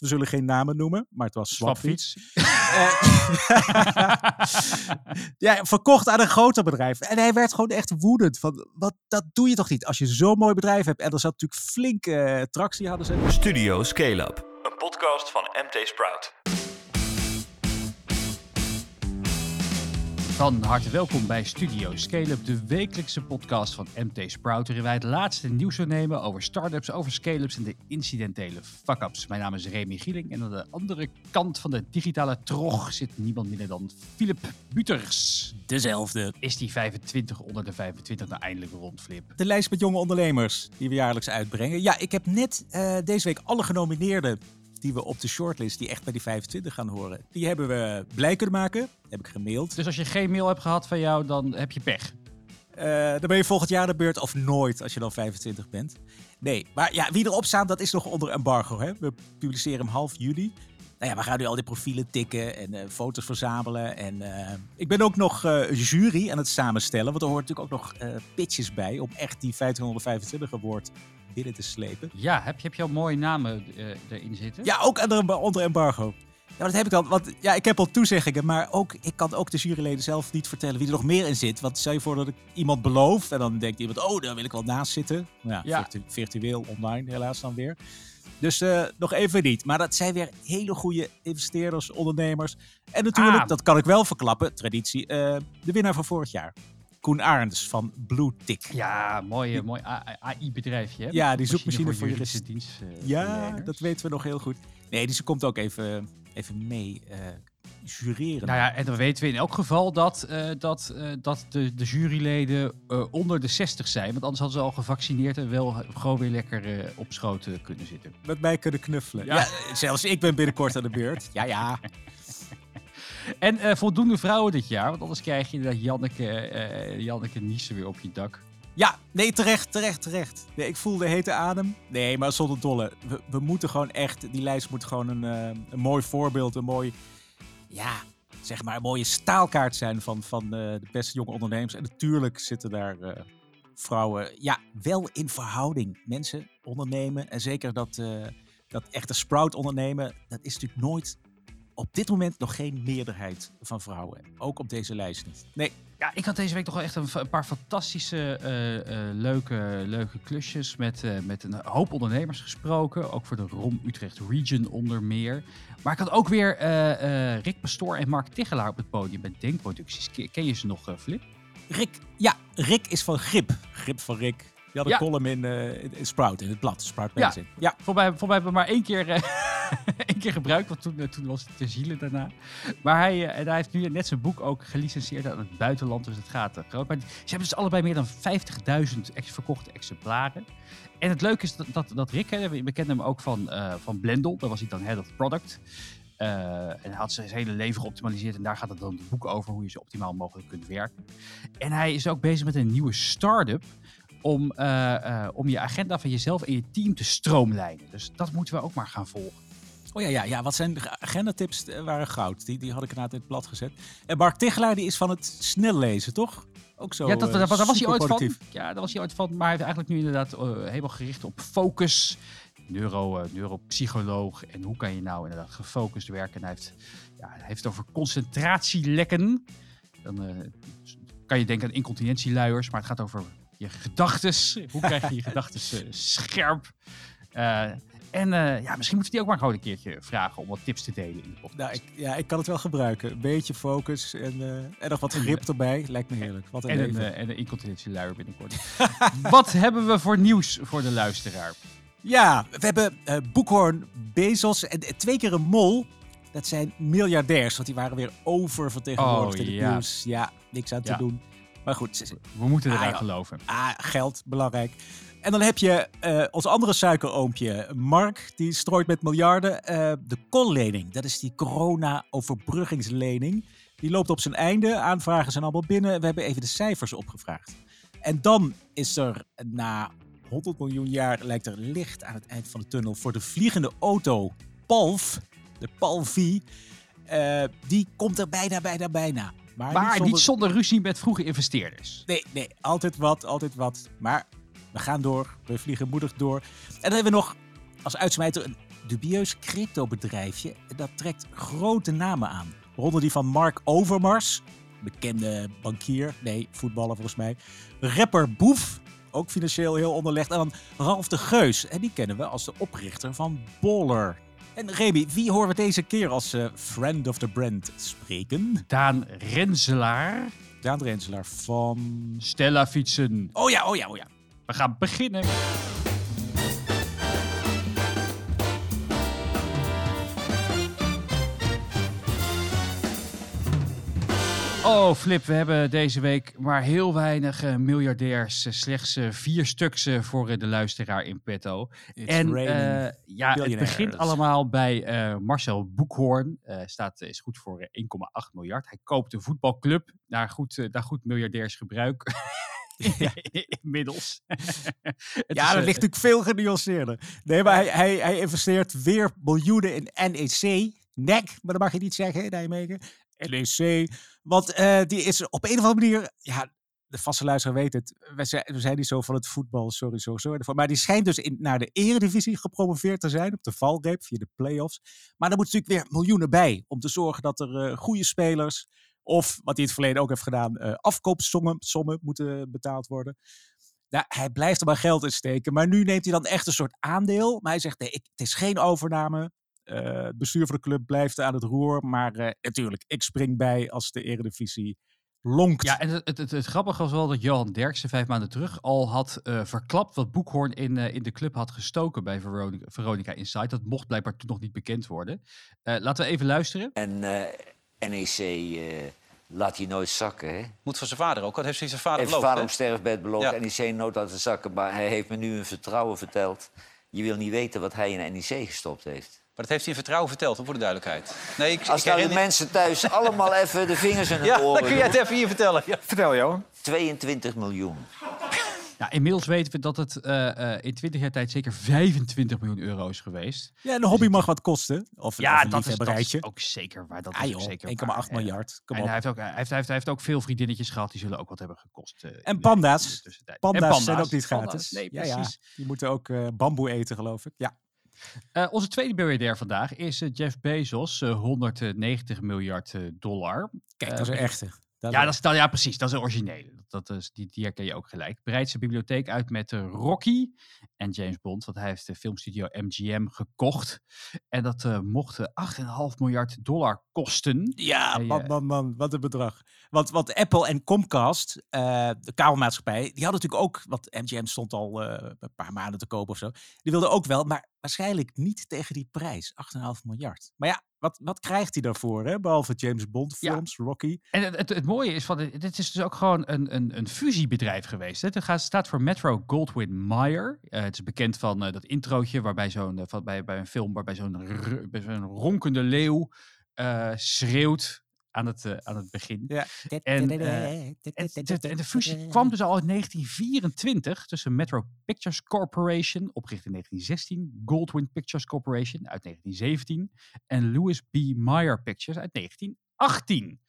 We zullen geen namen noemen, maar het was Swapfiets. Eh, ja, verkocht aan een groter bedrijf. En hij werd gewoon echt woedend. Van, wat, dat doe je toch niet als je zo'n mooi bedrijf hebt. En er zat natuurlijk flinke eh, tractie hadden ze. Studio Scale Up, een podcast van MT Sprout. Van harte welkom bij Studio Scale-up, de wekelijkse podcast van MT Sprout, waarin wij het laatste nieuws nemen over startups, over scale-ups en de incidentele fuck-ups. Mijn naam is Remy Gieling en aan de andere kant van de digitale trog zit niemand minder dan Philip Buters. Dezelfde. Is die 25 onder de 25 nou eindelijk rond, Flip? De lijst met jonge ondernemers die we jaarlijks uitbrengen. Ja, ik heb net eh, deze week alle genomineerden die we op de shortlist, die echt bij die 25 gaan horen, die hebben we blij kunnen maken. Heb ik gemaild. Dus als je geen mail hebt gehad van jou, dan heb je pech. Eh, dan ben je volgend jaar de beurt of nooit als je dan 25 bent. Nee, maar ja, wie erop staat, dat is nog onder embargo. Hè? We publiceren hem half juli. Nou ja, we gaan nu al die profielen tikken en eh, foto's verzamelen. En eh, ik ben ook nog eh, jury aan het samenstellen. Want er hoort natuurlijk ook nog pitches bij om echt die 1525 award binnen te slepen. Ja, heb je, heb je al mooie namen eh, erin zitten? Ja, ook onder, onder embargo. Ja, dat heb ik al. Want ja, ik heb al toezeggingen, maar ook, ik kan ook de juryleden zelf niet vertellen wie er nog meer in zit. Want stel je voor dat ik iemand beloof en dan denkt iemand, oh, daar wil ik wel naast zitten. Nou Ja, Ja. virtu- virtueel, online helaas dan weer. Dus eh, nog even niet. Maar dat zijn weer hele goede investeerders, ondernemers. En natuurlijk, Ah. dat kan ik wel verklappen, traditie, eh, de winnaar van vorig jaar. Koen Arends van Blue Tick. Ja, mooi, mooi AI-bedrijfje. Ja, die zoekmachine voor juridische dienst. eh, Ja, dat weten we nog heel goed. Nee, dus ze komt ook even, even mee eh, jureren. Nou ja, en dan weten we in elk geval dat, eh, dat, dat de, de juryleden onder de 60 zijn. Want anders hadden ze al gevaccineerd en wel gewoon weer lekker op schoot kunnen zitten. met mij kunnen knuffelen. Ja. Ja. zelfs ik ben binnenkort aan de beurt. Ja, ja. En eh, voldoende vrouwen dit jaar, want anders krijg je dat Janneke, eh Janneke Niezen weer op je dak. Ja, nee, terecht, terecht, terecht. Nee, ik voel de hete adem. Nee, maar zonder dolle. We, we moeten gewoon echt, die lijst moet gewoon een, eh, een mooi voorbeeld, een mooi, ja, zeg maar, mooie staalkaart zijn van, van de beste jonge ondernemers. En natuurlijk zitten daar vrouwen, ja, wel in verhouding. Mensen ondernemen en zeker dat, dat echte sprout ondernemen, dat is natuurlijk nooit, op dit moment nog geen meerderheid van vrouwen. Ook op deze lijst niet. Nee, Ja, ik had deze week toch wel echt een, een paar fantastische, eh, eh, leuke, leuke klusjes met, eh, met een hoop ondernemers gesproken. Ook voor de ROM Utrecht Region onder meer. Maar ik had ook weer Rick Pastoor en Mark Tichelaar op het podium bij Denkproducties. Ken, je ze nog, Flip? Rick, ja, Rick is van Grip. Grip van Rick. Die had een Ja. column in, Sprout, in het blad. Sprout Ja. Magazine. Ja. Voor mij, voor mij hebben we maar één keer, één keer gebruikt, want toen, eh, toen was het te zielen daarna. Maar hij, eh, hij heeft nu net zijn boek ook gelicenseerd aan het buitenland, dus het gaat eh, groot. Maar ze hebben dus allebei meer dan 50.000 ex verkochte exemplaren. En het leuke is dat, dat, dat Rick, hè, we kenden hem ook van, eh, van Blendel, daar was hij dan head of product. En hij had zijn hele leven geoptimaliseerd en daar gaat het dan het boek over hoe je zo optimaal mogelijk kunt werken. En hij is ook bezig met een nieuwe start-up om, om je agenda van jezelf en je team te stroomlijnen. Dus dat moeten we ook maar gaan volgen. Oh ja, ja, ja, wat zijn de agendatips eh, waren goud. Die, die had ik inderdaad in het blad gezet. En Mark Tichelaar die is van het snel lezen, toch? Ook zo ja, dat, eh, dat, daar was hij ooit van. Ja, daar was hij ooit van. Maar hij heeft eigenlijk nu inderdaad eh, helemaal gericht op focus. Neuro, neuropsycholoog. En hoe kan je nou inderdaad gefocust werken? En hij heeft, ja, hij heeft het over concentratielekken. Dan kan je denken aan incontinentieluiers. Maar het gaat over je gedachtes. Hoe krijg je je gedachtes scherp? Eh, en eh, ja, misschien moeten we die ook maar gewoon een keertje vragen om wat tips te delen in de podcast. Nou, ik, ja, ik kan het wel gebruiken. Een beetje focus en, eh, en nog wat grip erbij. Lijkt me heerlijk. Wat een En een, eh, en een incontinentieluier binnenkort. wat hebben we voor nieuws voor de luisteraar? Ja, we hebben eh Boekhoorn, Bezos en twee keer een mol. Dat zijn miljardairs, want die waren weer oververtegenwoordigd Oh, in het ja. nieuws. Ja, niks aan te Ja. doen. Maar goed, We moeten Ah, eraan ja. geloven. ah, geld, belangrijk. En dan heb je eh, ons andere suikeroompje, Mark, die strooit met miljarden. eh, de kollening, dat is die corona-overbruggingslening. Die loopt op zijn einde, aanvragen zijn allemaal binnen. We hebben even de cijfers opgevraagd. En dan is er na 100 miljoen jaar, lijkt er licht aan het eind van de tunnel voor de vliegende auto Palf, de Palvi. Eh, die komt er bijna, bijna, bijna. Maar, Maar zonder- niet zonder ruzie met vroege investeerders. Nee, nee, altijd wat, altijd wat. Maar we gaan door, we vliegen moedig door. En dan hebben we nog als uitsmijter een dubieus cryptobedrijfje dat trekt grote namen aan. Waaronder die van Mark Overmars, bekende bankier, nee, voetballer volgens mij. Rapper Boef, ook financieel heel onderlegd. En dan Ralf de Geus, en die kennen we als de oprichter van Baller. En Remy, wie horen we deze keer als eh, friend of the brand spreken? Daan Renselaar, Daan Renselaar van... Stella Fietsen. Oh ja, oh ja, oh ja. We gaan beginnen. Oh, Flip, we hebben deze week maar heel weinig eh, miljardairs. eh, slechts eh, vier stuks voor de luisteraar in petto. It's en ja, het begint allemaal bij Marcel Boekhoorn. Eh, staat, is goed voor eh, 1,8 miljard. Hij koopt een voetbalclub naar goed, naar goed miljardairs gebruik. Ja. Inmiddels. Ja, dat ligt natuurlijk veel genuanceerder. Nee, maar hij, hij, hij investeert weer miljoenen in NEC. NEC, maar dat mag je niet zeggen in Nijmegen. NEC. Want eh, die is op een of andere manier... Ja, de vaste luisteraar weet het. We zijn, zijn niet zo van het voetbal, sorry, sorry. daarvoor. Maar die schijnt dus in, naar de eredivisie gepromoveerd te zijn. Op de valreep, via de play-offs. Maar daar moet natuurlijk weer miljoenen bij. Om te zorgen dat er eh, goede spelers... Of, wat hij in het verleden ook heeft gedaan... eh afkoopsommen sommen moeten betaald worden. Ja, hij blijft er maar geld in steken. Maar nu neemt hij dan echt een soort aandeel. Maar hij zegt, nee, ik, het is geen overname. Eh, het bestuur van de club blijft aan het roer. Maar eh, natuurlijk, ik spring bij als de eredivisie lonkt. Ja, en het, het, het, het grappige was wel dat Johan Derksen vijf maanden terug al had eh, verklapt wat Boekhoorn in, eh, in de club had gestoken bij Veronica, Veronica Insight. Dat mocht blijkbaar toen nog niet bekend worden. Eh, laten we even luisteren. En eh, NEC eh, laat je nooit zakken. Hè? Moet voor zijn vader ook. Wat heeft hij zijn vader Heeft beloofd? vader op sterfbed beloofd Ja. NEC nooit laten zakken. Maar hij heeft me nu een vertrouwen verteld. Je wil niet weten wat hij in NEC gestopt heeft. Maar dat heeft hij in vertrouwen verteld, voor de duidelijkheid. Nee, ik, Als ik nou de herinner- mensen thuis allemaal even de vingers in hun Ja, dan oren kun jij het even hier vertellen. Ja. Vertel, Johan. 22 miljoen. Ja, inmiddels weten we dat het eh, eh, in 20 jaar tijd zeker 25 miljoen euro is geweest. Ja, en de hobby mag wat kosten. Of, Ja, of een dat is, dat is ook zeker waar. Dat Ah, is ook joh, 1,8 zeker waar, ja. miljard. Kom En op. hij heeft, ook, hij, heeft, hij, heeft, hij heeft ook veel vriendinnetjes gehad, die zullen ook wat hebben gekost. eh, de- panda's. de. Panda's, En zijn ook niet Panda's, gratis. Nee, ja, ja. precies. Die moeten ook eh, bamboe eten, geloof ik. Ja. Eh, onze tweede miljardair vandaag is eh, Jeff Bezos, eh, 190 miljard dollar. Kijk, dat is een echte. Dat Ja, dat is, ja, precies. Dat is een originele. Dat, dat is, die, die herken je ook gelijk. Breidt zijn bibliotheek uit met Rocky en James Bond. Want hij heeft de filmstudio MGM gekocht. En dat mocht eh, 8,5 miljard dollar kosten. Ja, man, man, man, wat een bedrag. Want, want Apple en Comcast, de kabelmaatschappij, die hadden natuurlijk ook, wat MGM stond al een paar maanden te kopen of zo. Die wilden ook wel, maar waarschijnlijk niet tegen die prijs, 8,5 miljard. Maar ja, wat, wat krijgt hij daarvoor, hè? behalve James Bond Ja. films, Rocky? En het, het, het mooie is, van, dit is dus ook gewoon een, een, een fusiebedrijf geweest. hè. Het gaat, staat voor Metro Goldwyn Mayer. Eh, het is bekend van eh, dat introotje waarbij zo'n, eh, bij, bij een film waarbij zo'n, zo'n ronkende leeuw schreeuwt aan het, eh, aan het begin. Ja. En, eh, En de, en de fusie kwam dus al in 1924 tussen Metro Pictures Corporation, opgericht in 1916, Goldwyn Pictures Corporation uit 1917 en Louis B. Meyer Pictures uit 1918.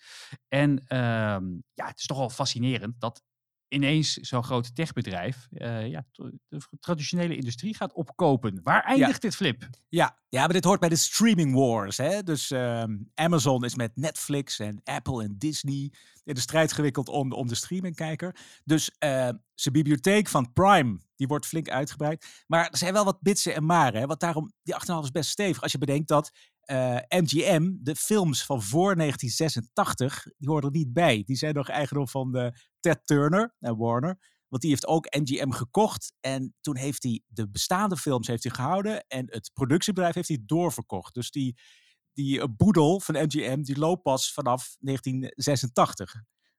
En ehm, ja, het is toch wel fascinerend dat ineens zo'n groot techbedrijf eh, ja, de traditionele industrie gaat opkopen. Waar eindigt dit flip? Ja, ja, maar dit hoort bij de streaming wars. Hè? Dus ehm, Amazon is met Netflix en Apple en Disney in de strijd gewikkeld om, om de streamingkijker. Dus ehm, zijn bibliotheek van Prime, die wordt flink uitgebreid. Maar er zijn wel wat bitsen en maren. Hè? Want daarom, die 8,5 is best stevig. Als je bedenkt dat eh, MGM, de films van voor 1986, die horen er niet bij. Die zijn nog eigendom van de Ted Turner en Warner. Want die heeft ook MGM gekocht. En toen heeft hij de bestaande films heeft hij gehouden. En het productiebedrijf heeft hij doorverkocht. Dus die, die eh, boedel van MGM, die loopt pas vanaf 1986.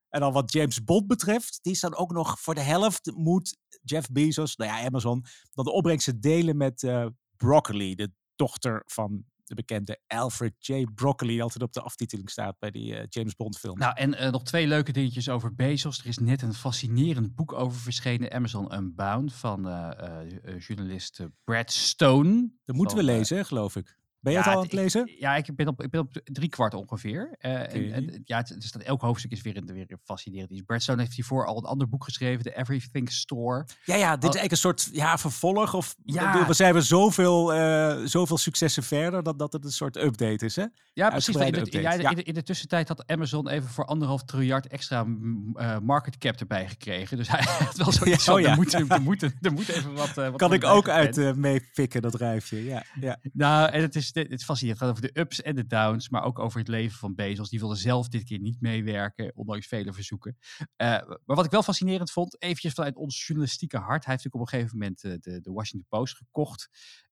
En dan wat James Bond betreft, die is dan ook nog voor de helft moet Jeff Bezos, nou ja, Amazon, dan de opbrengsten delen met eh, Broccoli, de dochter van de bekende Alfred J. Broccoli, die altijd op de aftiteling staat bij die eh, James Bond films. Nou, en eh, nog twee leuke dingetjes over Bezos. Er is net een fascinerend boek over verschenen, Amazon Unbound, van eh, journalist Brad Stone. dat moeten we lezen, geloof ik. Ben je het al aan het ik- lezen? Ja, ik ben op, ik ben op drie kwart ongeveer. Eh, en, ja, het, dus dat elk hoofdstuk is weer, een, weer fascinerend iets. Bert Stone heeft hiervoor al een ander boek geschreven, The Everything Store. Ja, ja, dit is eigenlijk een soort ja, vervolg. Of Ja. we zijn we zoveel, eh, zoveel successen verder dat, dat het een soort update is. Hè? Ja, precies. In de, ja, in, de, in de tussentijd had Amazon even voor anderhalf triljard extra mm, eh, market cap erbij gekregen. Dus hij had wel zoiets van, oh ja. er, moet, er, moet, er moet even wat... wat Kan ik ook uit meepikken, dat rijfje. Ja, ja. Nou, en het is, het is fascinerend. Het gaat over de ups en de downs, maar ook over het leven van Bezos. Die wilde zelf dit keer niet meewerken, ondanks vele verzoeken. Eh, maar wat ik wel fascinerend vond, eventjes vanuit ons journalistieke hart. Hij heeft natuurlijk op een gegeven moment eh, de, de Washington Post gekocht.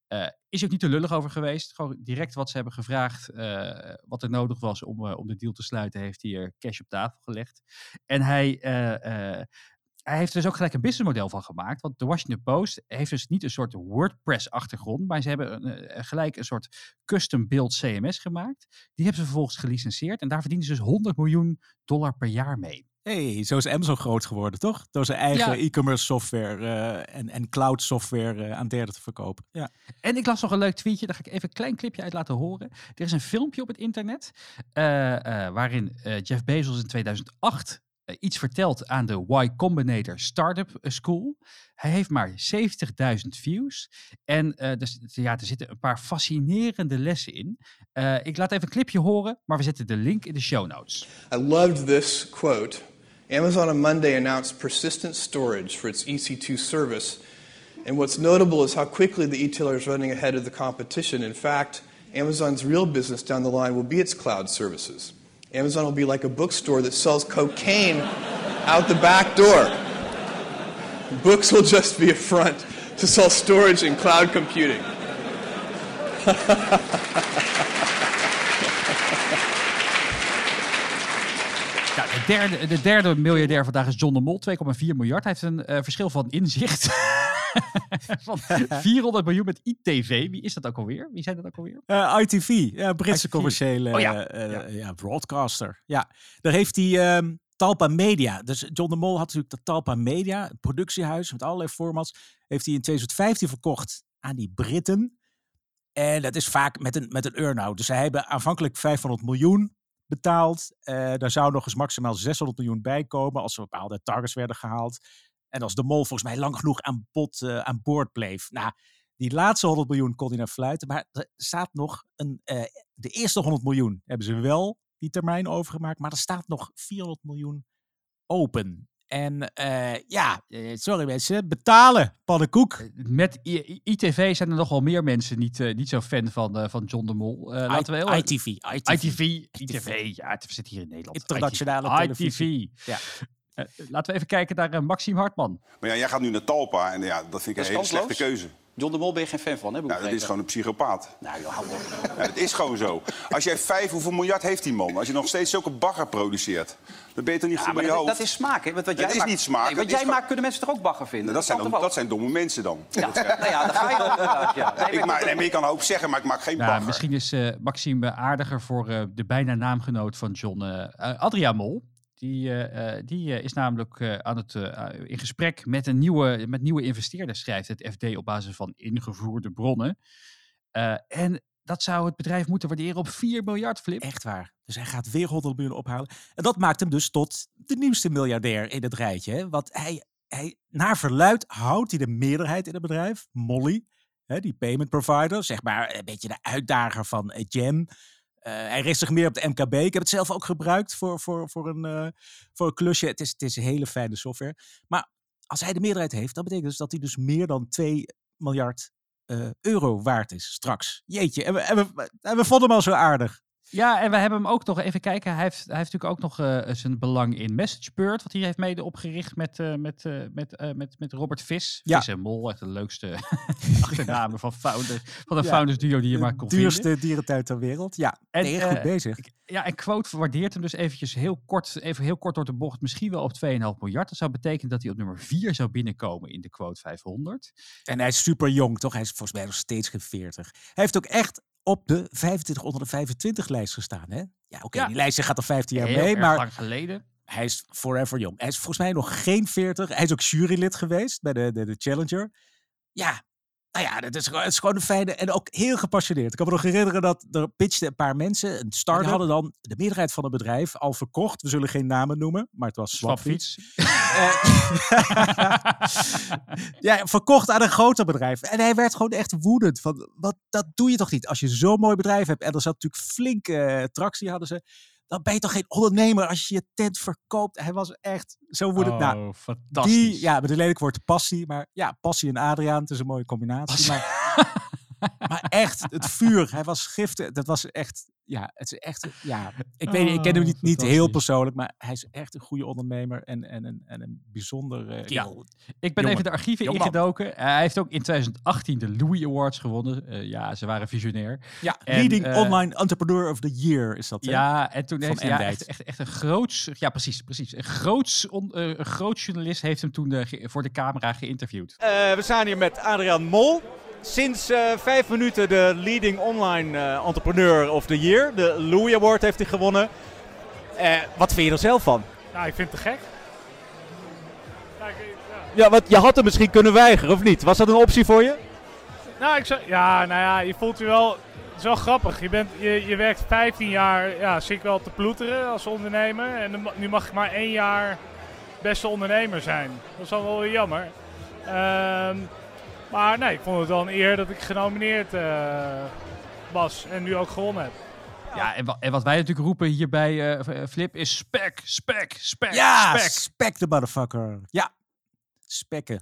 Eh, is ook niet te lullig over geweest. Gewoon direct wat ze hebben gevraagd, wat er nodig was om, om de deal te sluiten, heeft hij er cash op tafel gelegd. En hij, hij heeft er dus ook gelijk een businessmodel van gemaakt. Want de Washington Post heeft dus niet een soort WordPress-achtergrond, maar ze hebben een, eh, gelijk een soort custom-build CMS gemaakt. Die hebben ze vervolgens gelicenseerd en daar verdienen ze dus 100 miljoen dollar per jaar mee. Hey, zo is Amazon groot geworden, toch? Door zijn eigen Ja. e-commerce software eh, en, en cloud software eh, aan derden te verkopen. Ja. En ik las nog een leuk tweetje, daar ga ik even een klein clipje uit laten horen. Er is een filmpje op het internet waarin Jeff Bezos in 2008 eh, iets vertelt aan de Y Combinator Startup eh, School. Hij heeft maar 70.000 views. En eh, dus, ja, er zitten een paar fascinerende lessen in. Eh, ik laat even een clipje horen, maar we zetten de link in de show notes. I loved this quote. Amazon on Monday announced persistent storage for its EC2 service. And what's notable is how quickly the e-tailer is running ahead of the competition. In fact, Amazon's real business down the line will be its cloud services. Amazon will be like a bookstore that sells cocaine out the back door. Books will just be a front to sell storage and cloud computing. Ja, de, derde, de derde miljardair vandaag is John de Mol, 2,4 miljard. Hij heeft een eh, verschil van inzicht van 400 miljoen met ITV. Wie is dat ook alweer? Wie zijn dat ook alweer? Eh, ITV, ja, Britse ITV. commerciële Oh ja, eh, ja. ja, broadcaster. Ja, daar heeft hij ehm, Talpa Media. Dus John de Mol had natuurlijk dat Talpa Media, een productiehuis met allerlei formats, heeft hij in 2015 verkocht aan die Britten. En dat is vaak met een, met een earn-out. Dus zij hebben aanvankelijk 500 miljoen betaald. Eh, daar zou nog eens maximaal 600 miljoen bij komen als er bepaalde targets werden gehaald. En als de mol volgens mij lang genoeg aan, bod, eh, aan boord bleef. Nou, die laatste 100 miljoen kon hij naar fluiten. Maar er staat nog een. eh, de eerste 100 miljoen hebben ze wel die termijn overgemaakt. Maar er staat nog 400 miljoen open. En eh, ja, sorry mensen, betalen, pannenkoek. Met I- ITV zijn er nog wel meer mensen niet, eh, niet zo fan van, van John de Mol. Laten we heel ITV, ITV. ITV, ITV, ja, het zit hier in Nederland. Internationale ITV. televisie. Ja. Eh, laten we even kijken naar eh, Maxime Hartman. Maar ja, jij gaat nu naar Talpa en ja, dat vind ik Dat een hele slechte keuze. John de Mol ben je geen fan van, hè? heb ik Nou, dat is gewoon een psychopaat. Nou, joh, hou op. Ja, dat is gewoon zo. Als jij vijf, hoeveel miljard heeft die man? Als je nog steeds zulke bagger produceert, dan ben je toch niet Ja, goed bij je dat, hoofd? dat is smaak, hè? Want wat Het jij is maakt- niet smaak, Nee, wat jij maakt, kunnen mensen toch ook bagger vinden? Nou, dat, zijn, dan- dat zijn domme mensen dan. Ja, nou ja, dan ga je ja. Nee, Ik, maak, dat- nee, maar je kan een hoop zeggen, maar ik maak geen Nou, bagger. misschien is eh, Maxime aardiger voor eh, de bijna naamgenoot van John, eh eh, Adria Mol. Die, eh, eh, die eh, is namelijk aan het, in gesprek met, een nieuwe, met nieuwe investeerders, schrijft het FD op basis van ingevoerde bronnen. En dat zou het bedrijf moeten waarderen op 4 miljard flip. Echt waar. Dus hij gaat weer 100 miljoen ophalen. En dat maakt hem dus tot de nieuwste miljardair in het rijtje. Hè? Want hij, hij, naar verluid houdt hij de meerderheid in het bedrijf. Molly, hè, die payment provider. Zeg maar een beetje de uitdager van Jam. Eh, hij richt zich meer op de MKB. Ik heb het zelf ook gebruikt voor, voor, voor, een, eh, voor een klusje. Het is, het is een hele fijne software. Maar als hij de meerderheid heeft, dat betekent dus dat hij dus meer dan 2 miljard eh, euro waard is straks. Jeetje, en we, en we, we vonden hem al zo aardig. Ja, en we hebben hem ook nog, even kijken, hij heeft, hij heeft natuurlijk ook nog eh, zijn belang in MessageBird, wat hij heeft mede opgericht met, eh, met, eh, met, met, met Robert Vis. Ja. Vis en Mol, echt de leukste achternamen van, founders, van de Ja, founders duo die je maar kon vinden. duurste dierentuin ter wereld. Ja, En, nee, goed bezig. Ja, en Quote waardeert hem dus eventjes heel kort, even heel kort door de bocht, misschien wel op 2,5 miljard. Dat zou betekenen dat hij op nummer 4 zou binnenkomen in de Quote 500. En hij is super jong, toch? Hij is volgens mij nog steeds geen 40. Hij heeft ook echt op de 25 onder de 25 lijst gestaan, hè? Ja, oké, Ja. die lijst gaat al 15 jaar Heel mee, maar lang geleden. hij is forever jong. Hij is volgens mij nog geen 40. Hij is ook jurylid geweest bij de, de, de Challenger. Ja, nou ja, dat is, gewoon- het is gewoon een fijne en ook heel gepassioneerd. Ik kan me nog herinneren dat er pitchten een paar mensen, een start, die hadden dan de meerderheid van het bedrijf al verkocht. We zullen geen namen noemen, maar het was Swapfiets. ja, verkocht aan een groter bedrijf. En hij werd gewoon echt woedend. Van, wat, dat doe je toch niet? Als je zo'n mooi bedrijf hebt en er zat natuurlijk flinke eh, tractie hadden ze. Dan ben je toch geen ondernemer als je je tent verkoopt. Hij was echt zo woedend. nou, Oh, fantastisch. die, ja, met een lelijk woord passie. Maar ja, passie en Adriaan, het is een mooie combinatie. Maar, maar echt, het vuur. Hij was giftig. Dat was echt, ja, het is echt, ja. Ik weet ik ken hem Oh, niet, niet heel persoonlijk, maar hij is echt een goede ondernemer en, en, en, en een bijzonder eh, Ja. Ik ben Jongen. even de archieven Jongman. ingedoken. Hij heeft ook in 2018 de Louis Awards gewonnen. Eh, ja, ze waren visionair. Ja, En, leading eh, online entrepreneur of the year is dat. hè? Ja, en toen Van heeft hij ja, echt, echt, echt een groots... Ja, precies, precies. Een groots, on- eh, een groots journalist heeft hem toen voor de camera geïnterviewd. Eh, we staan hier met Adriaan Mol. Sinds eh, vijf minuten de leading online eh, entrepreneur of the year. De Louis Award heeft hij gewonnen. Eh, wat vind je er zelf van? Ja, ik vind het te gek. Ja, ik- ja. Ja, want je had hem misschien kunnen weigeren of niet? Was dat een optie voor je? Nou, ik zou, ja, nou ja, je voelt je wel. Het is wel grappig. Je, bent, je, je werkt 15 jaar, ja, zit ik wel te ploeteren als ondernemer. En nu mag ik maar één jaar beste ondernemer zijn. Dat is wel weer jammer. Ehm, maar nee, ik vond het wel een eer dat ik genomineerd eh, was en nu ook gewonnen heb. Ja, en, wa- en wat wij natuurlijk roepen hier bij eh, Flip is spek, spek, spek, Ja, spek. spek de motherfucker. Ja, spekken.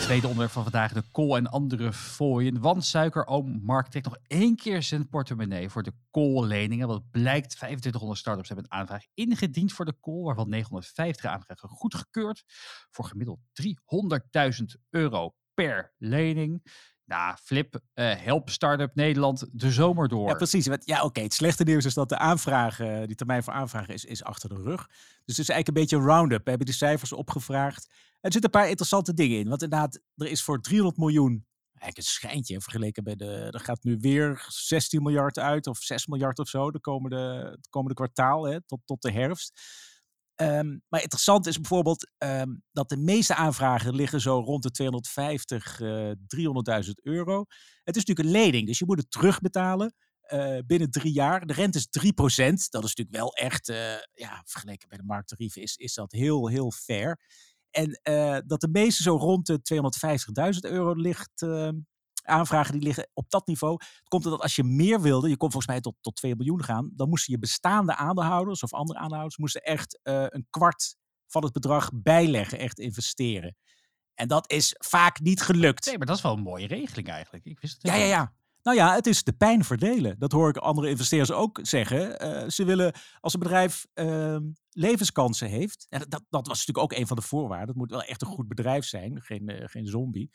Tweede onderwerp van vandaag, de kool en andere fooien. Want suikeroom Mark trekt nog één keer zijn portemonnee voor de koolleningen. Wat blijkt, 2500 startups hebben een aanvraag ingediend voor de kool, waarvan 950 aanvragen goedgekeurd. Voor gemiddeld 300.000 euro per lening. Nou, Flip, eh, help Startup Nederland de zomer door. Ja, precies. Ja, oké. Het slechte nieuws is dat de aanvraag, eh, die termijn voor aanvragen is, is achter de rug. Dus het is eigenlijk een beetje een round-up. We hebben die cijfers opgevraagd. Er zitten een paar interessante dingen in. Want inderdaad, er is voor 300 miljoen, eigenlijk een schijntje vergeleken bij de, er gaat nu weer 16 miljard uit of 6 miljard of zo de komende, het komende kwartaal hè, tot, tot de herfst. Ehm, maar interessant is bijvoorbeeld ehm, dat de meeste aanvragen liggen zo rond de 250, eh 300.000 euro. Het is natuurlijk een lening, dus je moet het terugbetalen eh, binnen drie jaar. De rente is 3%. Dat is natuurlijk wel echt, eh, ja, vergeleken bij de markttarieven is, is dat heel, heel fair. En eh, dat de meeste zo rond de 250.000 euro ligt, eh, aanvragen die liggen op dat niveau. Het komt omdat als je meer wilde, je kon volgens mij tot, tot 2 miljoen gaan, dan moesten je bestaande aandeelhouders of andere aandeelhouders moesten echt eh, een kwart van het bedrag bijleggen, echt investeren. En dat is vaak niet gelukt. Nee, maar dat is wel een mooie regeling eigenlijk. Ik wist het Ja, ja, ja. Nou ja, het is de pijn verdelen. Dat hoor ik andere investeerders ook zeggen. Eh, ze willen, als een bedrijf ehm, levenskansen heeft, en dat, dat was natuurlijk ook een van de voorwaarden, het moet wel echt een goed bedrijf zijn, geen, eh, geen zombie,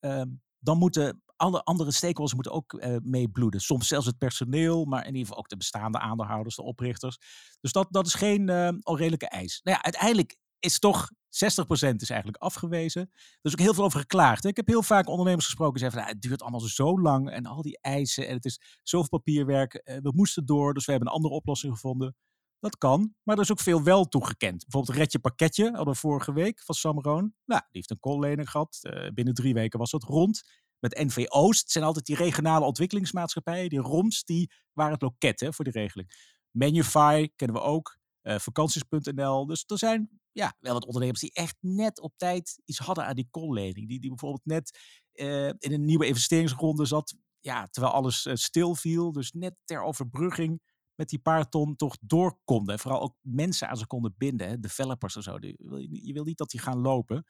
ehm, dan moeten alle andere stakeholders moeten ook eh meebloeden. Soms zelfs het personeel, maar in ieder geval ook de bestaande aandeelhouders, de oprichters. Dus dat, dat is geen eh, onredelijke eis. Nou ja, uiteindelijk is toch 60% is eigenlijk afgewezen. Er is ook heel veel over geklaagd. hè. Ik heb heel vaak ondernemers gesproken die zeggen van, nou, het duurt allemaal zo lang en al die eisen en het is zoveel papierwerk. eh, we moesten door, dus we hebben een andere oplossing gevonden. Dat kan, maar er is ook veel wel toegekend. Bijvoorbeeld Redje Pakketje, hadden we vorige week van Samroon. Nou, die heeft een koollening gehad. Eh, binnen drie weken was dat rond. Met NV Oost, het zijn altijd die regionale ontwikkelingsmaatschappijen. Die ROMS, die waren het loket hè, voor die regeling. Manufy kennen we ook. eh, vakanties.nl. Dus er zijn ja, wel wat ondernemers die echt net op tijd iets hadden aan die koollening. Die, die bijvoorbeeld net eh, in een nieuwe investeringsronde zat. Ja, terwijl alles stil viel. Dus net ter overbrugging met die paar ton toch door konden. En vooral ook mensen aan ze konden binden. Hè, developers en zo. Die, wil je, wil niet dat die gaan lopen.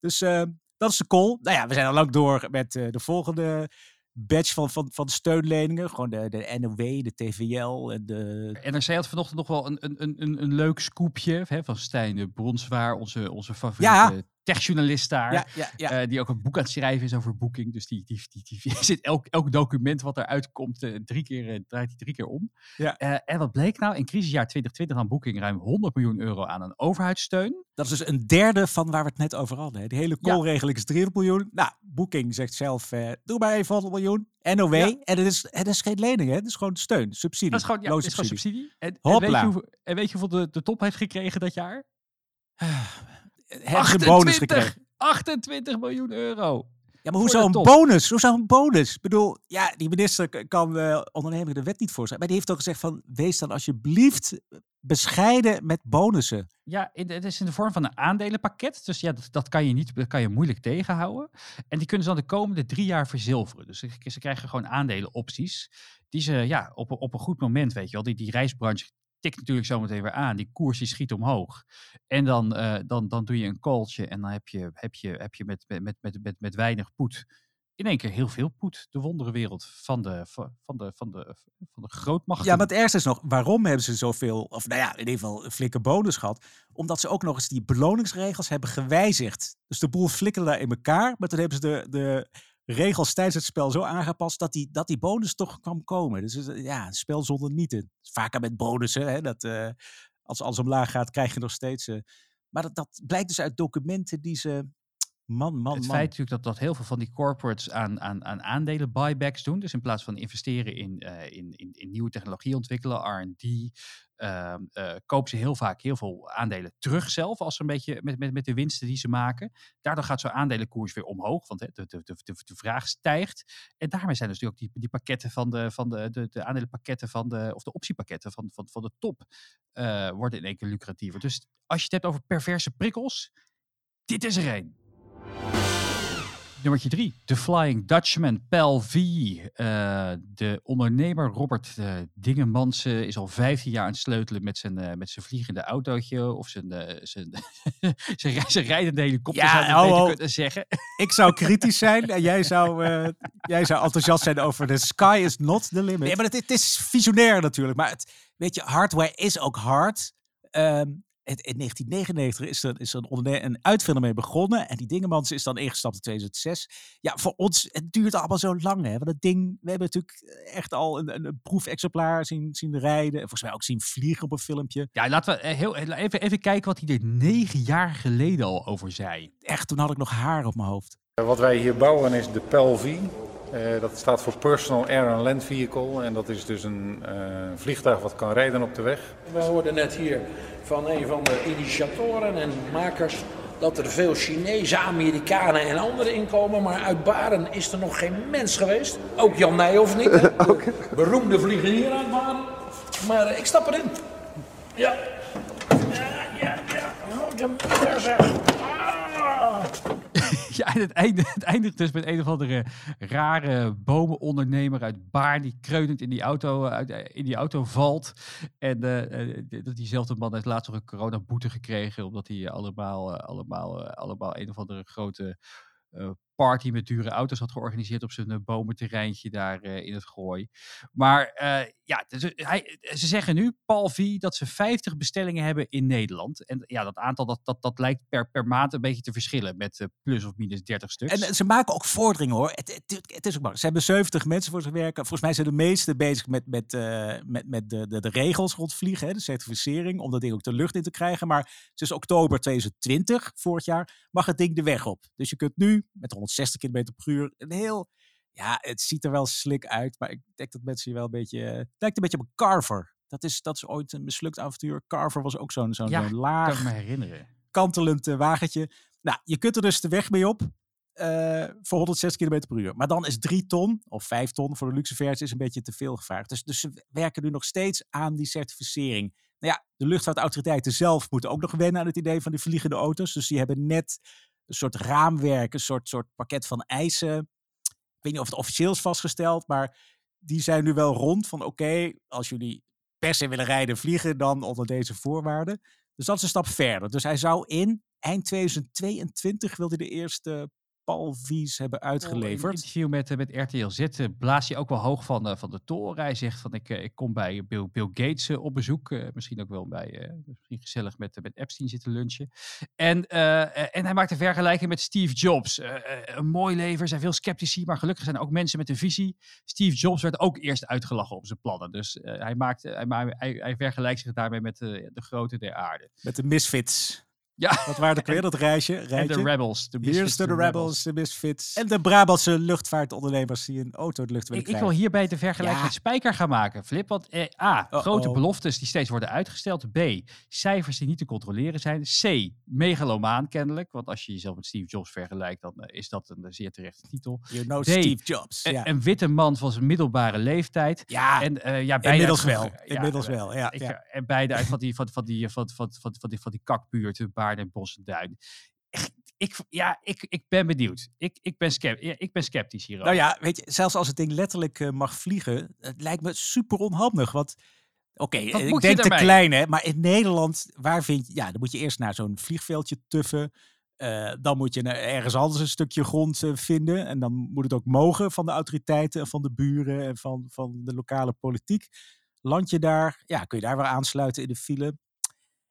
Dus eh, dat is de call. Nou ja, we zijn al lang door met eh, de volgende batch van, van, van steunleningen. Gewoon de, de NOW, de TVL en de... NRC had vanochtend nog wel een, een, een- een, een leuk scoopje hè, van Stijn de Bronswaar, onze, onze favoriete Ja. Techjournalist daar. Ja, ja, ja. eh, die ook een boek aan het schrijven is over boeking. Dus die, die, die, die, zit elk, elk document wat eruit komt, eh, drie keer, eh, draait hij drie keer om. Ja. En wat bleek nou? In crisisjaar 2020 aan Booking ruim 100 miljoen euro aan een overheidssteun. Dat is dus een derde van waar we het net over hadden. hè. Die hele callregeling is 300 miljoen. Nou, Booking zegt zelf, doe maar even 100 miljoen. NOW. En het is, het is geen lening, hè? Het is gewoon steun, subsidie. Dat is gewoon, ja, het is gewoon subsidie. En, en, weet je hoeveel, en weet je hoeveel de, de top heeft gekregen dat jaar? Ze een bonus gekregen. 28 miljoen euro. Ja, maar hoe Voor zou de een bonus? Hoe zou een bonus? Ik bedoel, ja, die minister kan eh ondernemer de wet niet voorstellen. Maar die heeft ook gezegd van, wees dan alsjeblieft bescheiden met bonussen. Ja, het is in de vorm van een aandelenpakket. Dus ja, dat, dat kan je niet, dat kan je moeilijk tegenhouden. En die kunnen ze dan de komende drie jaar verzilveren. Dus ze, ze krijgen gewoon aandelenopties. Die ze ja, op, een- op een goed moment, weet je wel. Die, die reisbranche tikt natuurlijk zometeen weer aan. Die koers die schiet omhoog. En dan, eh, dan, dan doe je een calltje. En dan heb je, heb je, heb je met, met, met, met, met weinig poet in één keer heel veel poet. De wonderenwereld van de, van de, van de, van de grootmachten. Ja, maar het ergste is nog, waarom hebben ze zoveel, of nou ja, in ieder geval een flinke bonus gehad? Omdat ze ook nog eens die beloningsregels hebben gewijzigd. Dus de boel flikkerde daar in elkaar, maar toen hebben ze de, de regels tijdens het spel zo aangepast dat die, dat die bonus toch kwam komen. Dus is, ja, een spel zonder nieten. Vaker met bonussen, hè, dat eh, als alles omlaag gaat, krijg je nog steeds... eh, maar dat, dat blijkt dus uit documenten die ze... Man, man, het man. feit natuurlijk dat, dat heel veel van die corporates aan, aan, aan aandelen buybacks doen. Dus in plaats van investeren in, eh, in, in, in nieuwe technologie ontwikkelen, R&D, ehm, eh, kopen ze heel vaak heel veel aandelen terug zelf als ze een beetje met, met, met de winsten die ze maken. Daardoor gaat zo'n aandelenkoers weer omhoog, want hè, de, de, de, de, de vraag stijgt. En daarmee zijn dus natuurlijk ook die, die pakketten van de, van de, de, de aandelenpakketten van de, of de optiepakketten van, van, van de top eh, worden in één keer lucratiever. Dus als je het hebt over perverse prikkels, dit is er één. Nummertje drie, The Flying Dutchman, Pel V. Eh, de ondernemer Robert uh, Dingemansen is al 15 jaar aan het sleutelen met zijn, uh, met zijn vliegende autootje. Of zijn, uh, zijn, zijn, zijn rijdende helikopter, Ja, zou je oh, oh. kunnen zeggen. Ik zou kritisch zijn en jij zou, eh, jij zou enthousiast zijn over the sky is not the limit. Nee, maar het, het is visionair natuurlijk. Maar het, weet je, hardware is ook hard. Ehm, in 1999 is er, is er een, onderne- een uitvinder mee begonnen. En die Dingemans is dan ingestapt in 2006. Ja, voor ons, het duurt allemaal zo lang. Hè? Want het ding, we hebben natuurlijk echt al een, een, een proefexemplaar zien, zien rijden. En volgens mij ook zien vliegen op een filmpje. Ja, laten we eh, heel, even, even kijken wat hij er negen jaar geleden al over zei. Echt, toen had ik nog haar op mijn hoofd. Wat wij hier bouwen is de PELV. Uh, dat staat voor Personal Air and Land Vehicle. En dat is dus een uh, vliegtuig wat kan rijden op de weg. We hoorden net hier van een van de initiatoren en makers dat er veel Chinezen, Amerikanen en anderen inkomen. Maar uit Baren is er nog geen mens geweest. Ook Jan Nijhoff niet. Hè? De beroemde vliegenier uit Baren. Maar uh, ik stap erin. Ja. Ja, ja, ja. Oh, de moeder zeg. Ah. Ja, het, einde, het eindigt dus met een of andere rare bomenondernemer uit Baar die kreunend in die auto, uh, uit, uh, in die auto valt. En uh, dat diezelfde man heeft laatst nog een coronaboete gekregen omdat hij allemaal, allemaal, allemaal een of andere grote party met dure auto's had georganiseerd op zijn bomenterreintje daar in het gooi. Maar ja, dus, hij, ze zeggen nu, Paul V, dat ze 50 bestellingen hebben in Nederland. En ja, dat aantal dat, dat, dat lijkt per, per maand een beetje te verschillen met plus of minus 30 stuks. En ze maken ook vorderingen hoor. Het, het, is ook maar. Ze hebben 70 mensen voor zich werken. Volgens mij zijn de meesten bezig met, met, uh, met, met de, de, de regels rond vliegen, hè, de certificering, om dat ding ook de lucht in te krijgen. Maar sinds oktober 2020, vorig jaar, mag het ding de weg op. Dus je kunt nu met 160 km per uur een heel. Ja, het ziet er wel slik uit, maar ik denk dat mensen je wel een beetje. Het lijkt een beetje op een Carver. Dat is, dat is ooit een mislukt avontuur. Carver was ook zo'n zo'n ja, laag, kan me herinneren. kantelend uh, wagentje. Nou, je kunt er dus de weg mee op. Uh, voor 160 km per uur. Maar dan is 3 ton of 5 ton voor de luxe versie is een beetje te veel gevraagd. Dus, dus ze werken nu nog steeds aan die certificering. Nou ja, de luchtvaartautoriteiten zelf moeten ook nog wennen aan het idee van die vliegende auto's. Dus die hebben net een soort raamwerk, een soort, soort pakket van eisen. Ik weet niet of het officieel is vastgesteld, maar die zijn nu wel rond van oké, als jullie per se willen rijden vliegen, dan onder deze voorwaarden. Dus dat is een stap verder. Dus hij zou in eind 2022 wilde de eerste Palvies hebben uitgeleverd. In een interview met, met RTL Z uh, blaast hij ook wel hoog van, uh, van de toren. Hij zegt van ik, ik kom bij Bill, Bill Gates op bezoek. misschien ook wel bij, misschien gezellig met, met Epstein zitten lunchen. En, en hij maakt een vergelijking met Steve Jobs. een mooi leven, zijn veel sceptici, maar gelukkig zijn er ook mensen met een visie. Steve Jobs werd ook eerst uitgelachen op zijn plannen. Dus hij, maakt, hij, hij, hij, vergelijkt zich daarmee met de grote der aarde. Met de misfits. Ja. Wat waren er weer, dat reisje? En de Rebels. De Here's Misfits, to the de Rebels, de Misfits. En de Brabantse luchtvaartondernemers die een auto de lucht willen Ik, ik wil hierbij de vergelijking Ja. met Spijker gaan maken, Flip. Want eh, A, grote beloftes die steeds worden uitgesteld. B, cijfers die niet te controleren zijn. C, megalomaan kennelijk. Want als je jezelf met Steve Jobs vergelijkt, dan eh, is dat een eh, zeer terechte titel. You know D, Steve Jobs. Een, ja. een witte man van zijn middelbare leeftijd. Ja, en, ja, beide inmiddels uit- wel. ja, Inmiddels wel, ja, ik-. En beide uit van die, van, van die, van, van, van, van die, van die Baarden, En Duin. Echt, Ik, ja, ik, ik ben benieuwd. Ik, ik, ben, sceptisch, ja, ik ben sceptisch hierover. Nou ja, weet je, zelfs als het ding letterlijk eh, mag vliegen, het lijkt me super onhandig. Want, oké, Wat ik denk te klein hè, maar in Nederland, waar vind je, ja, dan moet je eerst naar zo'n vliegveldje tuffen. Eh, dan moet je ergens anders een stukje grond eh, vinden. En dan moet het ook mogen van de autoriteiten en van de buren en van, van de lokale politiek. Land je daar, ja, kun je daar weer aansluiten in de file.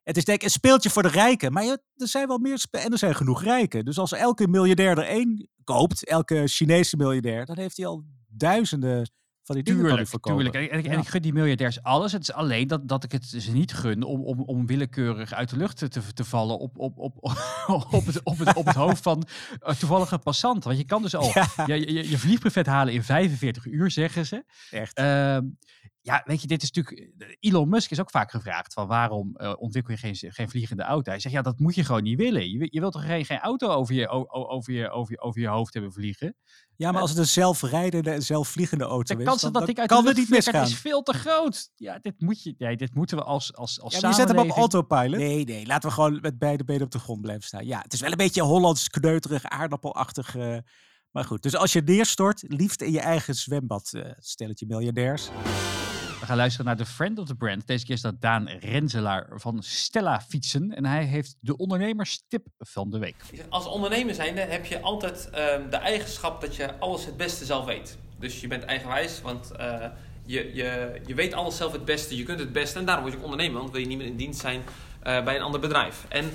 Het is denk ik een speeltje voor de rijken. Maar je- er zijn wel meer en er zijn genoeg rijken. Dus als elke miljardair er één koopt, elke Chinese miljardair, dan heeft hij al duizenden van die dingen Tuurlijk, verkopen. tuurlijk. En, en, ik- en Ja. ik gun die miljardairs alles. Het is alleen dat, dat ik het ze niet gun om, om, om willekeurig uit de lucht te, te, vallen op, op, op, op, het, op, het, op het hoofd van toevallige passanten. Want je kan dus al je, je, je vliegbuffet halen in 45 uur, zeggen ze. Echt. Ehm, ja, weet je, dit is natuurlijk. Elon Musk is ook vaak gevraagd van waarom eh, ontwikkel je geen, geen vliegende auto? Hij zegt ja, dat moet je gewoon niet willen. Je, je wilt toch geen, geen auto over je, o- over, je, over, je, over je hoofd hebben vliegen? Ja, maar als het een zelfrijdende en zelfvliegende auto De is, kans dan, dat dan ik uit kan de het niet misgaan. is veel te groot. Ja, dit, moet je, nee, dit moeten we als, als, als Ja, maar je zet hem op autopilot. Nee, nee, laten we gewoon met beide benen op de grond blijven staan. Ja, het is wel een beetje Hollands kneuterig, aardappelachtig. eh, maar goed, dus als je neerstort, liefst in je eigen zwembad, eh stelletje miljardairs. We gaan luisteren naar de friend of the brand. Deze keer is dat Daan Renzelaar van Stella Fietsen. En hij heeft de ondernemerstip van de week. Als ondernemer zijnde heb je altijd ehm, de eigenschap dat je alles het beste zelf weet. Dus je bent eigenwijs, want eh, je, je, je weet alles zelf het beste, je kunt het beste. En daarom word je ondernemer, want wil je niet meer in dienst zijn eh, bij een ander bedrijf. En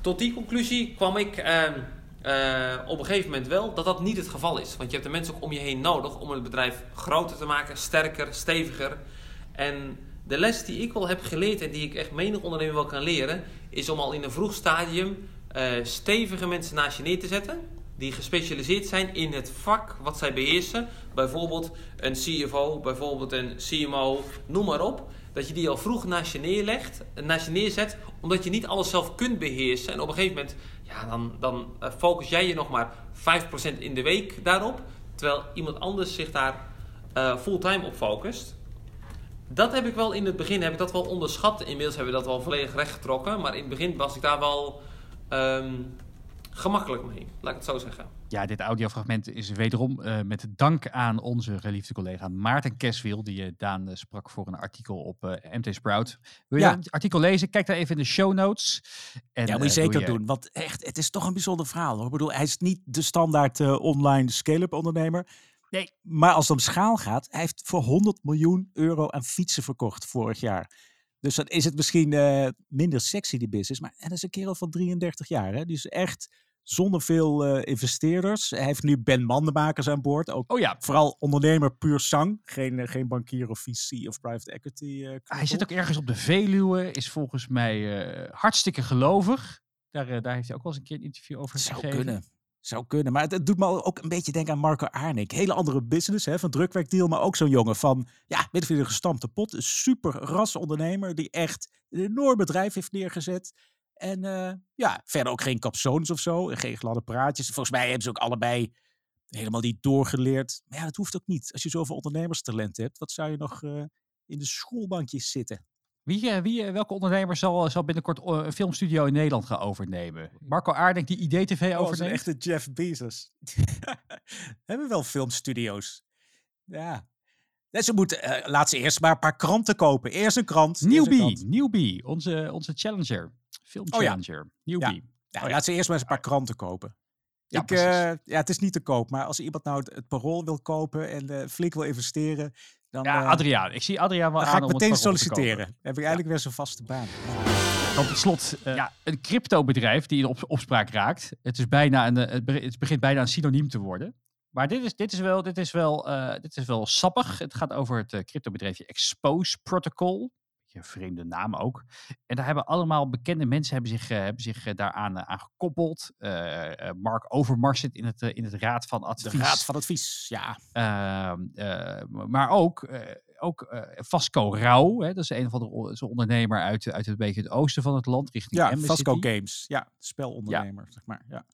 tot die conclusie kwam ik ehm, eh, op een gegeven moment wel dat dat niet het geval is. Want je hebt de mensen ook om je heen nodig om het bedrijf groter te maken, sterker, steviger. En de les die ik wel heb geleerd en die ik echt menig ondernemer wel kan leren, is om al in een vroeg stadium eh, stevige mensen naast je neer te zetten. Die gespecialiseerd zijn in het vak wat zij beheersen. Bijvoorbeeld een CFO, bijvoorbeeld een CMO, noem maar op. Dat je die al vroeg naast je neerlegt, naast je neerzet, omdat je niet alles zelf kunt beheersen. En op een gegeven moment, ja, dan, dan eh, focus jij je nog maar 5% in de week daarop. Terwijl iemand anders zich daar eh, fulltime op focust. Dat heb ik wel in het begin heb ik dat wel onderschat. Inmiddels hebben we dat wel volledig rechtgetrokken. Maar in het begin was ik daar wel ehm, gemakkelijk mee. Laat ik het zo zeggen. Ja, dit audiofragment is wederom eh, met dank aan onze geliefde collega Maarten Keswiel, die eh, Daan eh, sprak voor een artikel op eh, MT Sprout. Wil je Ja. het artikel lezen? Kijk daar even in de show notes. En, ja, moet je zeker doe doen. Want echt, het is toch een bijzonder verhaal. Hoor. Ik bedoel, hij is niet de standaard eh, online scale-up ondernemer. Nee. Maar als het om schaal gaat, hij heeft voor 100 miljoen euro aan fietsen verkocht vorig jaar. Dus dan is het misschien eh, minder sexy, die business. Maar en dat is een kerel van 33 jaar. Hè? Dus echt zonder veel eh, investeerders. Hij heeft nu Ben Mandenmakers aan boord. Ook oh ja. Vooral ondernemer puur sang. Geen, eh, geen bankier of VC of private equity. Hij zit ook ergens op de Veluwe, is volgens mij hartstikke gelovig. Daar, daar heeft hij ook wel eens een keer een interview over Zou gegeven. kunnen. Zou kunnen. Maar het, doet me ook een beetje denken aan Marco Arnik. Hele andere business, hè, van drukwerkdeal. Maar ook zo'n jongen van, ja, een gestampte pot. Een super ras ondernemer die echt een enorm bedrijf heeft neergezet. En eh, ja, verder ook geen capsones of zo. En geen gladde praatjes. Volgens mij hebben ze ook allebei helemaal niet doorgeleerd. Maar ja, dat hoeft ook niet. Als je zoveel ondernemerstalent hebt, wat zou je nog eh, in de schoolbankjes zitten? Wie, eh, wie, eh, welke ondernemer zal, zal binnenkort eh, een filmstudio in Nederland gaan overnemen? Marco Aardink die IDTV Oh, zo'n overneemt? echte Jeff Bezos. Hebben wel filmstudio's. Ja. En ze moeten, eh, laat ze eerst maar een paar kranten kopen. Eerst een krant. Newbie. Newbie, onze, onze challenger. Film Oh ja. challenger. Newbie. Ja, laat ze eerst maar eens een paar kranten kopen. Ja, ik, eh, ja, het is niet te koop, maar als iemand nou het, het parool wil kopen en eh, flink wil investeren, dan, Ja, eh, Adriaan. Ik zie Adriaan wel dan aan ga ik meteen solliciteren. Dan heb ik eigenlijk weer zo'n vaste baan. Dan tot slot, eh, ja, een cryptobedrijf die in op, opspraak raakt. Het, is bijna een, eh, het be- het begint bijna een synoniem te worden. Maar dit is, dit is, wel, dit is, wel, eh, dit is wel sappig. Het gaat over het cryptobedrijfje Expose Protocol. Beetje een vreemde naam ook. En daar hebben allemaal bekende mensen hebben zich, eh, hebben zich eh, daaraan uh, aan gekoppeld. Eh, eh, Mark Overmars zit in het, eh, in het Raad van Advies. De Raad van Advies, ja. Ehm, eh, maar ook, eh, ook eh, Vasco Rauw, hè, dat is een van de ondernemer uit, uit het beetje het oosten van het land, richting Ja, Vasco. Games. Ja, spelondernemer, zeg maar. Ja.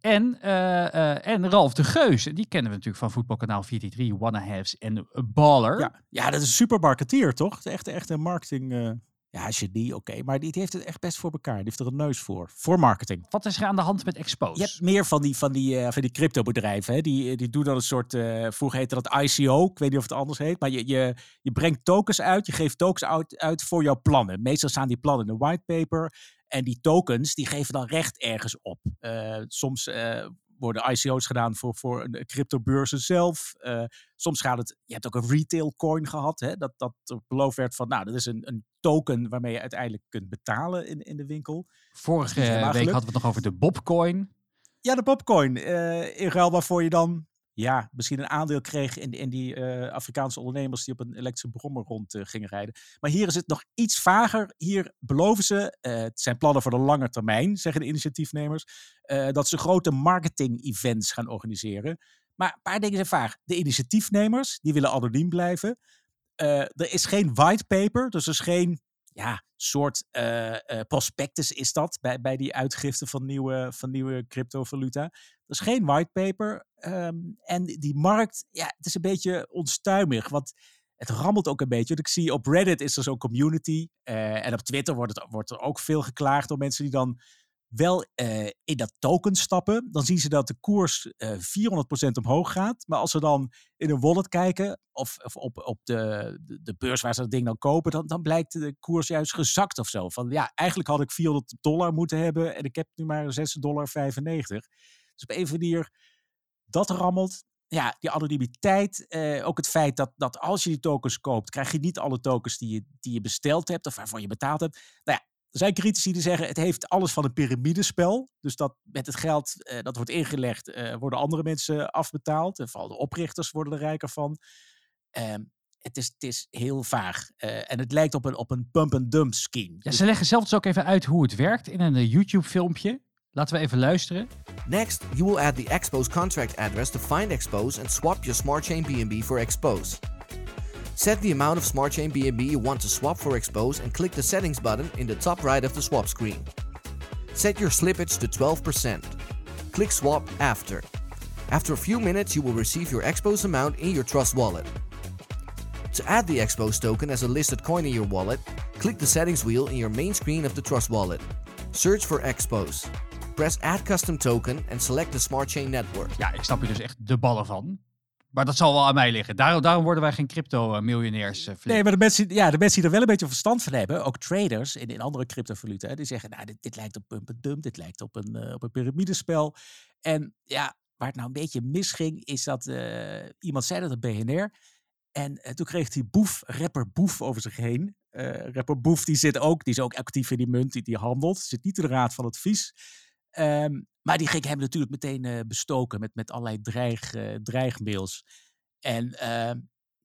En, eh, eh, en Ralf de Geus, die kennen we natuurlijk van voetbalkanaal 433, Wanna Haves en Baller. Ja, ja, dat is een super marketeer, toch? De echte, echte marketing. eh ja, genie, oké. Maar die, heeft het echt best voor elkaar. Die heeft er een neus voor. Voor marketing. Wat is er aan de hand met Expose? Je hebt meer van die, van die, van die cryptobedrijven. Hè? Die, die doen dan een soort. vroeger heette dat ICO. Ik weet niet of het anders heet. Maar je, je, je brengt tokens uit. Je geeft tokens uit, uit voor jouw plannen. Meestal staan die plannen in een whitepaper. En die tokens die geven dan recht ergens op. Eh, soms eh, worden ICO's gedaan voor, voor cryptobeurzen zelf. Eh, soms gaat het. Je hebt ook een retail coin gehad. Hè? Dat, dat beloofd werd van. Nou, dat is een, een token waarmee je uiteindelijk kunt betalen in, in de winkel. Vorige week hadden we het nog over de Bobcoin. Ja, de Popcoin. eh in ruil waarvoor je dan ja, misschien een aandeel kreeg in, in die eh, Afrikaanse ondernemers die op een elektrische brommer rond eh, gingen rijden. Maar hier is het nog iets vager. Hier beloven ze, eh, het zijn plannen voor de lange termijn, zeggen de initiatiefnemers, dat ze grote marketing-events gaan organiseren. Maar een paar dingen zijn vaag. De initiatiefnemers, die willen anoniem blijven. Er is geen whitepaper, dus er is geen ja, soort eh, eh, prospectus is dat bij, bij die uitgifte van nieuwe, van nieuwe cryptovaluta. Er is geen whitepaper. ehm en die markt, ja, het is een beetje onstuimig. Want het rammelt ook een beetje. Want ik zie op Reddit is er zo'n community. eh, en op Twitter wordt, het, wordt er ook veel geklaagd door mensen die dan wel eh, in dat token stappen. Dan zien ze dat de koers eh 400% omhoog gaat. Maar als ze dan in een wallet kijken, of, of op, op de, de, de beurs waar ze dat ding dan kopen, dan, dan blijkt de koers juist gezakt of zo. Van ja, eigenlijk had ik 400 dollar moeten hebben en ik heb nu maar 6,95 dollar. Dus op een manier, dat rammelt. Ja, die anonimiteit. eh, ook het feit dat, dat als je die tokens koopt, krijg je niet alle tokens die je, die je besteld hebt of waarvoor je betaald hebt. Nou ja, er zijn critici die zeggen het heeft alles van een piramidespel. Dus dat met het geld eh, dat wordt ingelegd, eh, worden andere mensen afbetaald. En vooral de oprichters worden er rijker van. Ehm, het, is, het is heel vaag. Eh, en het lijkt op een, op een pump-and-dump scheme. Ja, ze leggen zelf dus ook even uit hoe het werkt in een YouTube-filmpje. Laten we even luisteren. Next, you will add the Expose contract address to find Expose and swap your Smart Chain BNB for Expose. Set the amount of SmartChain BNB you want to swap for Expose and click the settings button in the top right of the swap screen. Set your slippage to 12%. Click swap after. After a few minutes, you will receive your Expose amount in your Trust wallet. To add the Expose token as a listed coin in your wallet, click the settings wheel in your main screen of the Trust wallet. Search for Expose. Press Add Custom Token and select the Smart Chain Network. Ja, ik snap hier dus echt de ballen van. Maar dat zal wel aan mij liggen. Daarom, daarom worden wij geen crypto-miljonairs. Nee, maar de mensen, ja, de mensen die er wel een beetje verstand van hebben, ook traders in, in andere cryptovaluta, die zeggen, nou, dit, dit lijkt op pump and dump, dit lijkt op een, eh, op een piramidespel. En ja, waar het nou een beetje misging, is dat eh, iemand zei dat op BNR. En eh, toen kreeg die boef, rapper Boef, over zich heen. Eh, rapper Boef, die zit ook, die is ook actief in die munt, die, die handelt. Zit niet in de raad van advies. Ehm, maar die ging hem natuurlijk meteen eh, bestoken met, met allerlei dreig, eh, dreigmails. En ehm,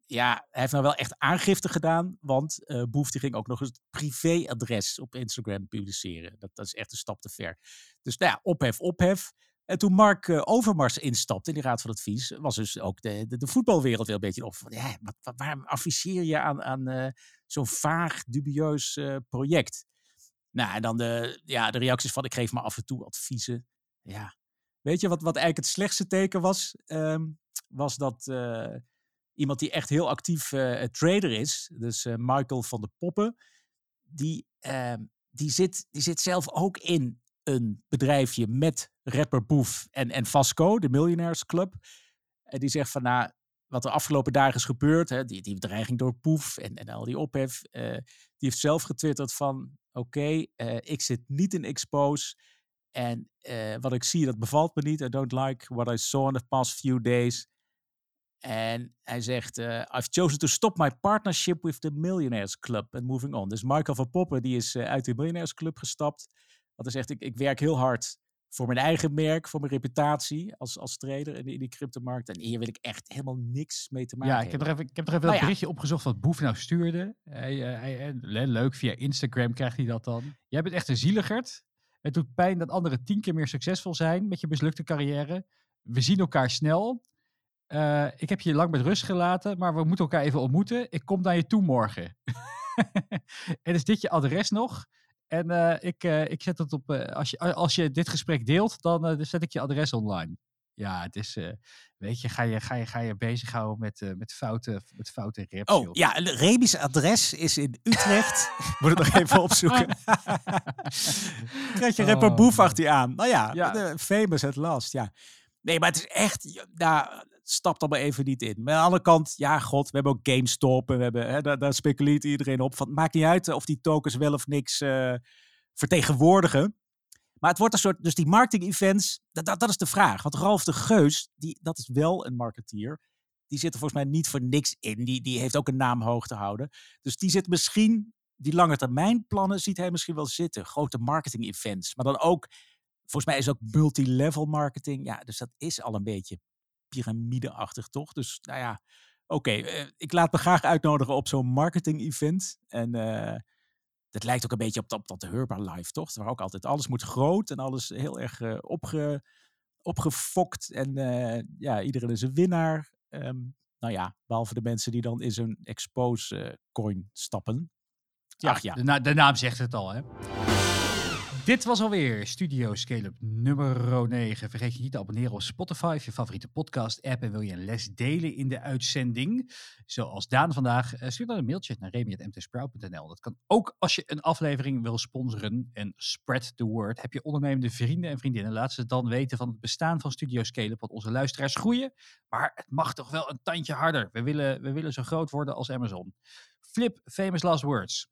ja, hij heeft nou wel echt aangifte gedaan, want Boef die ging ook nog eens het privéadres op Instagram publiceren. Dat, dat is echt een stap te ver. Dus nou ja, ophef, ophef. En toen Mark Overmars instapte in die Raad van Advies, was dus ook de, de, de voetbalwereld weer een beetje op. Ja, wat, waarom adviseer je aan, aan zo'n vaag, dubieus project? Nou, en dan de, ja, de reacties van ik geef maar af en toe adviezen. Ja, weet je wat, wat eigenlijk het slechtste teken was? Ehm, was dat eh, iemand die echt heel actief eh, trader is, dus eh, Michael van der Poppen, die, ehm, die, zit, die zit zelf ook in een bedrijfje met rapper Boef en, en Vasco, de Millionaires Club. En die zegt van, nou, wat er afgelopen dagen is gebeurd, hè, die, die bedreiging door Poef en, en al die ophef, die heeft zelf getwitterd van, oké, ik zit niet in Expose en eh, wat ik zie, dat bevalt me niet. I don't like what I saw in the past few days. En hij zegt, eh, I've chosen to stop my partnership with the Millionaires Club and moving on. Dus Michael van Poppen, die is eh, uit de Millionaires Club gestapt. Want hij zegt, ik, ik werk heel hard voor mijn eigen merk, voor mijn reputatie als, als trader in, die- in die cryptomarkt. En hier wil ik echt helemaal niks mee te maken Ja, ik heb, er hebben. even, ik heb er even Nou ja. berichtje opgezocht wat Boef nou stuurde. Hij, hij, le- leuk, via Instagram krijgt hij dat dan. Jij bent echt een zieligerd. Het doet pijn dat anderen tien keer meer succesvol zijn met je mislukte carrière. We zien elkaar snel. Eh, ik heb je lang met rust gelaten, maar we moeten elkaar even ontmoeten. Ik kom naar je toe morgen. en is dit je adres nog? En eh, ik, eh, ik zet het op. als, je, als je dit gesprek deelt, dan zet ik je adres online. Ja, het is. eh, weet je, ga je, ga je, ga je bezighouden met, eh, met, foute, met foute raps. Oh joh. ja, Rebi's adres is in Utrecht. Moet het nog even opzoeken. Krijg je rapper Oh, Boef achter je aan. Nou ja, famous at last. Ja. Nee, maar het is echt. ja, Nou, stapt maar even niet in. Maar aan de andere kant, ja, god, we hebben ook GameStop. En we hebben, hè, daar, daar speculeert iedereen op. Van, het maakt niet uit of die tokens wel of niks eh, vertegenwoordigen. Maar het wordt een soort. Dus die marketing-events, dat, dat, is de vraag. Want Ralf de Geus, die, dat is wel een marketeer. Die zit er volgens mij niet voor niks in. Die, die heeft ook een naam hoog te houden. Dus die zit misschien. Die lange termijn plannen ziet hij misschien wel zitten. Grote marketing-events. Maar dan ook. Volgens mij is ook multilevel marketing. Ja, dus dat is al een beetje piramideachtig, toch? Dus nou ja, oké. eh, ik laat me graag uitnodigen op zo'n marketing-event. En eh, dat lijkt ook een beetje op dat, dat Hurba Live, toch? Waar ook altijd alles moet groot en alles heel erg eh, opge, opgefokt. En eh, ja, iedereen is een winnaar. Ehm, nou ja, behalve de mensen die dan in zo'n expose eh, coin stappen. Ja, Ach ja. De, na- de naam zegt het al, hè? Dit was alweer Studio Scale-up nummer 9. Vergeet je niet te abonneren op Spotify, je favoriete podcast-app. En wil je een les delen in de uitzending, zoals Daan vandaag, eh, stuur dan een mailtje naar remy.mtsprout.nl. Dat kan ook als je een aflevering wil sponsoren en spread the word. Heb je ondernemende vrienden en vriendinnen, laat ze dan weten van het bestaan van Studio Scale-up, want onze luisteraars groeien. Maar het mag toch wel een tandje harder. We willen, we willen zo groot worden als Amazon. Flip, famous last words.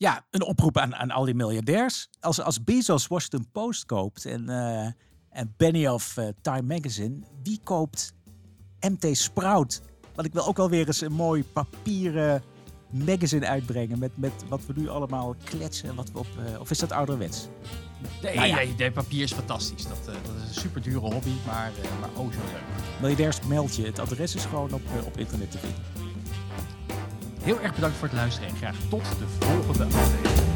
Ja, een oproep aan, aan al die miljardairs. Als, als Bezos Washington Post koopt en, eh, en Benioff eh, Time Magazine, wie koopt MT Sprout? Want ik wil ook wel weer eens een mooi papieren magazine uitbrengen met, met wat we nu allemaal kletsen. en Wat we op, eh, of is dat ouderwets? Nee, Nou ja. nee, nee, papier is fantastisch. Dat, dat is een super dure hobby, maar, maar oh zo leuk. Miljardairs, meld je. Het adres is gewoon op, op internet te vinden. Heel erg bedankt voor het luisteren en graag tot de volgende aflevering.